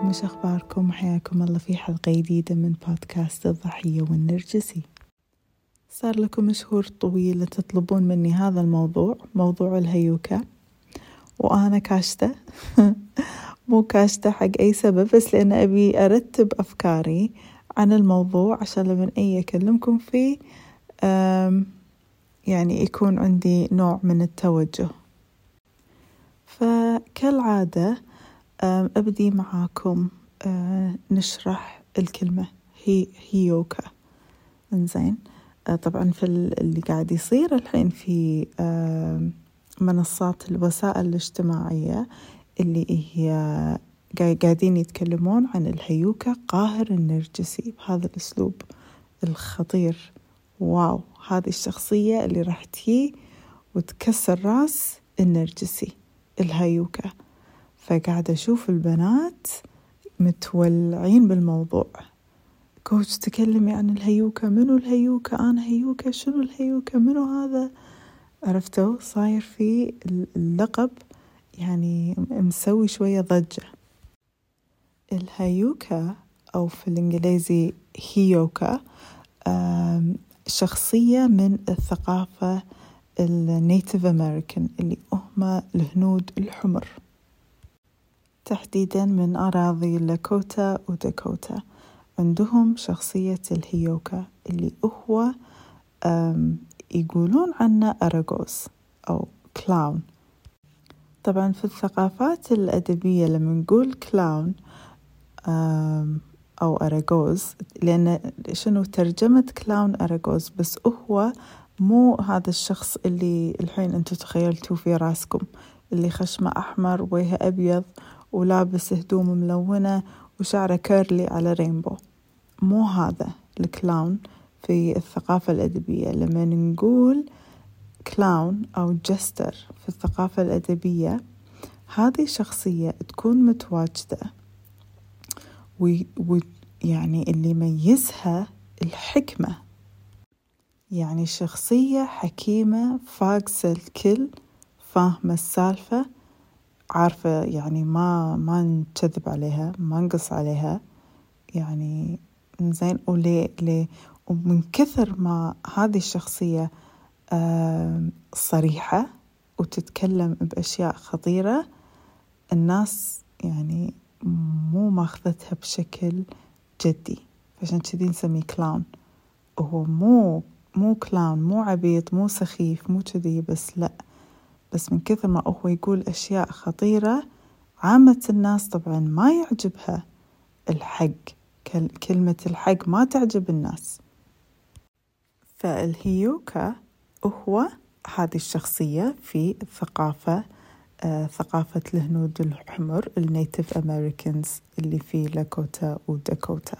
شلونكم إيش أخباركم؟ حياكم الله في حلقة جديدة من بودكاست الضحية والنرجسي. صار لكم شهور طويلة تطلبون مني هذا الموضوع موضوع الهيوكة. وأنا كاشتة. مو كاشتة حق أي سبب بس لأن أبي أرتب أفكاري عن الموضوع عشان لما أي أكلمكم فيه يعني يكون عندي نوع من التوجه. فكالعادة أبدي معاكم نشرح الكلمة هي هيوكا. إنزين. طبعا في اللي قاعد يصير الحين في منصات الوسائل الاجتماعية اللي هي قاعدين يتكلمون عن الهيوكة قاهر النرجسي بهذا الأسلوب الخطير. واو هذه الشخصية اللي راح تجي وتكسر راس النرجسي الهيوكة فقاعدة أشوف البنات متولعين بالموضوع. كوتش تكلمي عن الهيوكة منو الهيوكة؟ أنا هيوكة شنو الهيوكة؟ منو هذا؟ عرفتوا؟ صاير في اللقب يعني مسوي شوية ضجة. الهيوكا أو في الإنجليزي هيوكا شخصية من الثقافة ال Native American اللي هم الهنود الحمر. تحديدا من أراضي لاكوتا وداكوتا. عندهم شخصية الهايوكا اللي هو يقولون عنه أراغوز أو clown. طبعا في الثقافات الأدبية لما نقول clown أو أراغوز لأن شنو ترجمة clown أراغوز بس هو مو هذا الشخص اللي الحين أنتم تخيلتوه في راسكم اللي خشمه أحمر وجهه أبيض ولابس هدوم ملونة وشعره curly على rainbow مو هذا ال clown في الثقافة الأدبية. لما نقول clown أو jester في الثقافة الأدبية هذه شخصية تكون متواجدة ويعني اللي يميزها الحكمة. يعني شخصية حكيمة فاقسة الكل فاهمة السالفة عارفة يعني ما ما نكذب عليها ما نقص عليها. يعني زين وليه ليه؟ ومن كثر ما هذه الشخصية صريحة وتتكلم بأشياء خطيرة الناس يعني مو ماخذتها بشكل جدي. عشان كذي نسميه clown وهو مو مو clown مو عبيط مو سخيف مو كذي بس لأ. بس من كثر ما هو يقول أشياء خطيرة عامة الناس طبعا ما يعجبها الحق. كلمة الحق ما تعجب الناس. فالهايوكا هو هذه الشخصية في الثقافة آه ثقافة الهنود الحمر ال Native Americans اللي في لاكوتا وداكوتا.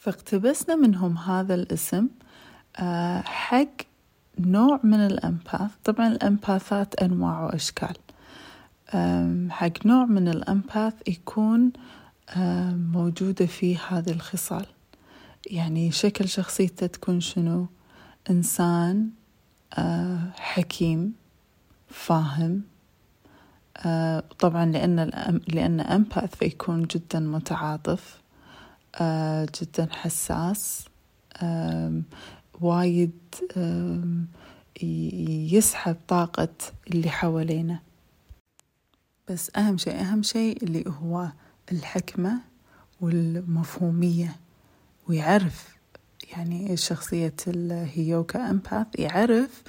فاقتبسنا منهم هذا الاسم آه حق نوع من ال empath. طبعا ال empathات أنواع وأشكال. حق نوع من ال empath يكون موجودة فيه هذه الخصال. يعني شكل شخصيته تكون شنو؟ إنسان حكيم فاهم. طبعا لأن لأن أمباث فيكون جدا متعاطف جدا حساس. وايد يسحب طاقة اللي حوالينا. بس أهم شيء أهم شيء اللي هو الحكمة والمفهومية ويعرف يعني شخصية الهيوكا أمباث يعرف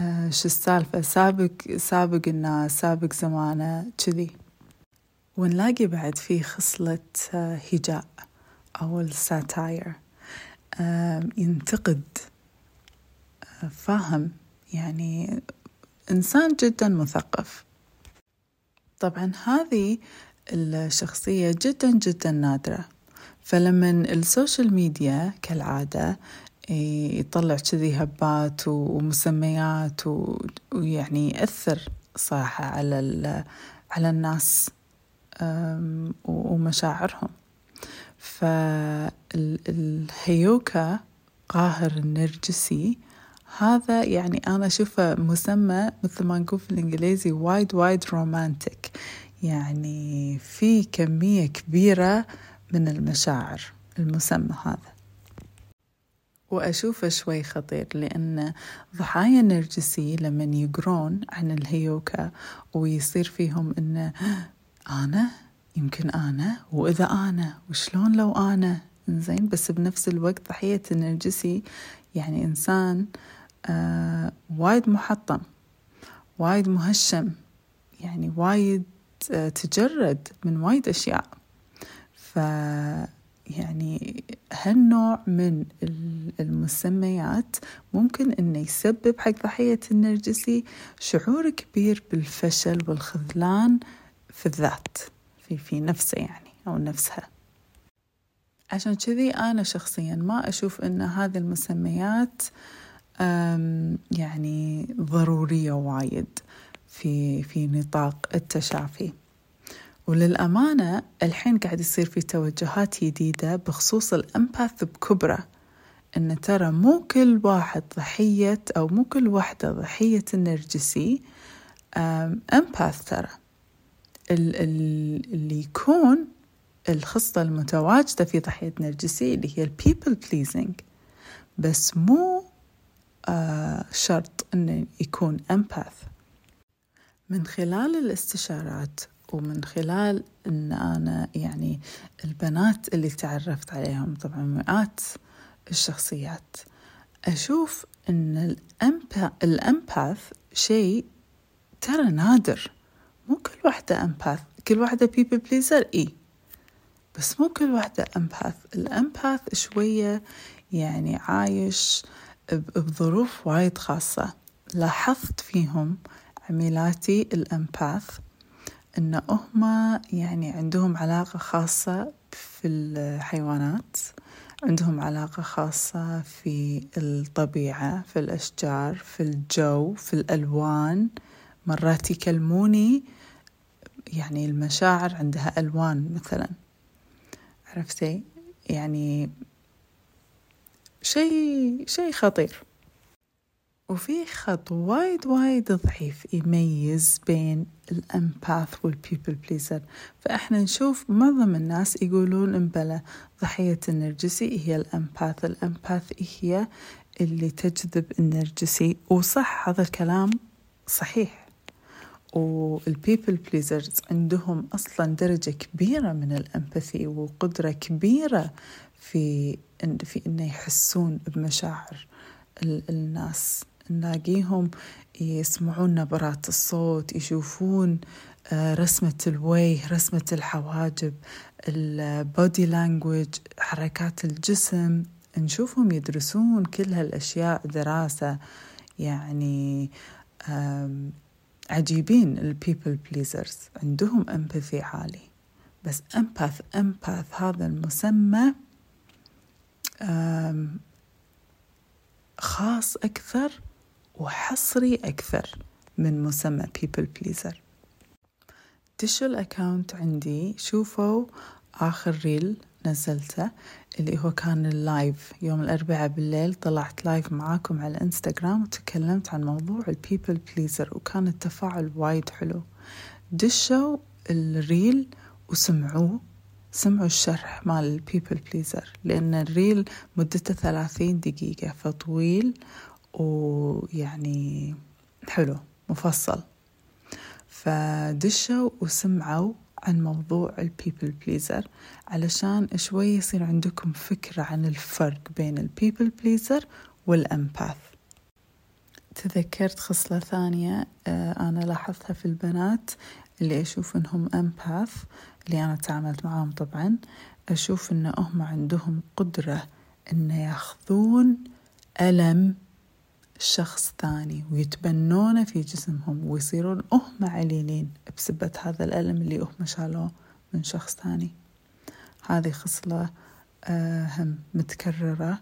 آه شو السالفة سابق سابق الناس سابق زمانه كذي. ونلاقي بعد في خصلة آه هجاء أو الساتاير. ينتقد فاهم يعني إنسان جدا مثقف. طبعا هذه الشخصية جدا جدا نادرة. فلما ال social media كالعادة يطلع كذي هبات ومسميات ويعني يأثر صراحة على على الناس ومشاعرهم. فالهايوكا قاهر النرجسي هذا يعني أنا أشوفه مسمى مثل ما نقول في الإنجليزي وايد وايد رومانتك يعني في كمية كبيرة من المشاعر المسمى هذا. وأشوفه شوي خطير لأن ضحايا النرجسي لما يقرون عن الهيوكا ويصير فيهم إنه أنا يمكن أنا وإذا أنا وشلون لو أنا؟ زين بس بنفس الوقت ضحية النرجسي يعني إنسان آه وايد محطم وايد مهشم يعني وايد آه تجرد من وايد أشياء. ف يعني هالنوع من المسميات ممكن إنه يسبب حق ضحية النرجسي شعور كبير بالفشل والخذلان في الذات. في في نفسه يعني أو نفسها. عشان كذي أنا شخصيا ما أشوف إن هذه المسميات يعني ضرورية وايد في في نطاق التشافي. وللأمانة الحين قاعد يصير في توجهات جديدة بخصوص الأمباث بكبرة إن ترى مو كل واحد ضحية أو مو كل واحدة ضحية النرجسي empath ترى. اللي يكون الخصلة المتواجدة في ضحية نرجسي اللي هي ال people pleasing بس مو آه شرط إنه يكون empath من خلال الاستشارات ومن خلال إن أنا يعني البنات اللي تعرفت عليهم طبعا مئات الشخصيات أشوف إن ال empath شيء ترى نادر. مو كل واحدة empath كل واحدة people pleaser إي. بس مو كل واحدة empath ال empath شوية يعني عايش بظروف وايد خاصة. لاحظت فيهم عميلاتي ال empath إن هم يعني عندهم علاقة خاصة في الحيوانات عندهم علاقة خاصة في الطبيعة في الأشجار في الجو في الألوان. مرات يكلموني يعني المشاعر عندها ألوان مثلا. عرفتي؟ يعني شيء شيء خطير. وفي خط وايد وايد ضعيف يميز بين ال empath وال people pleaser فإحنا نشوف معظم الناس يقولون إمبلا ضحية النرجسي هي ال empath ال empath هي اللي تجذب النرجسي. وصح هذا الكلام صحيح. وال people pleasers عندهم أصلا درجة كبيرة من ال empathy وقدرة كبيرة في في إنه يحسون بمشاعر الناس. نلاقيهم يسمعون نبرات الصوت يشوفون آه، رسمة الوجه رسمة الحواجب ال body language حركات الجسم. نشوفهم يدرسون كل هالأشياء دراسة يعني عجيبين ال people pleasers عندهم empathy عالي. بس empath empath هذا المسمى خاص أكثر وحصري أكثر من مسمى people pleaser. دشوا ال account عندي شوفوا آخر reel نزلته اللي هو كان ال live يوم الأربعاء بالليل طلعت live معاكم على الانستغرام وتكلمت عن موضوع ال people pleaser وكان التفاعل وايد حلو. دشوا ال reel وسمعوه سمعوا الشرح مال ال people pleaser لأن ال reel مدته ثلاثين دقيقة فطويل ويعني حلو مفصل. فدشوا وسمعوا عن موضوع ال people pleaser علشان شوي يصير عندكم فكرة عن الفرق بين ال people pleaser وال empath تذكرت خصلة ثانية آه، أنا لاحظتها في البنات اللي أشوف إنهم empath اللي أنا تعاملت معاهم طبعا. أشوف إن هم عندهم قدرة إن ياخذون ألم شخص ثاني ويتبنونه في جسمهم ويصيرون هم عليلين بسبة هذا الألم اللي هم شالوه من شخص ثاني. هذه خصلة آه، هم متكررة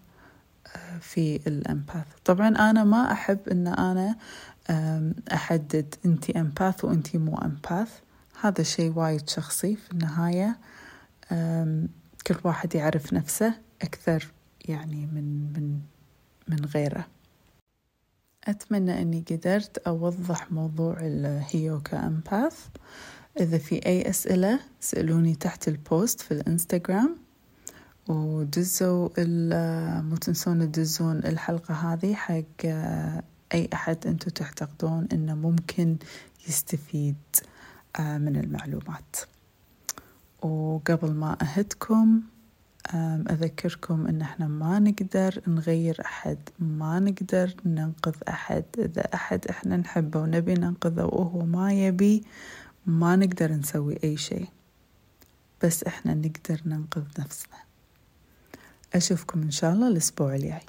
آه، في الأمباث. طبعا أنا ما أحب أن أنا أحدد أنتي أمباث وأنتي مو أمباث. هذا شيء وايد شخصي في النهاية. كل واحد يعرف نفسه أكثر يعني من من من غيره. أتمنى أني قدرت أوضح موضوع الهيوكا أمباث إذا في أي أسئلة سألوني تحت البوست في الإنستغرام. ودزوا مو تنسون تدزون الحلقة هذه حق أي أحد أنتم تعتقدون أنه ممكن يستفيد من المعلومات. وقبل ما أهدكم أذكركم أن إحنا ما نقدر نغير أحد ما نقدر ننقذ أحد. إذا أحد إحنا نحبه ونبي ننقذه وهو ما يبي ما نقدر نسوي أي شيء. بس إحنا نقدر ننقذ نفسنا. أشوفكم إن شاء الله الأسبوع الجاي.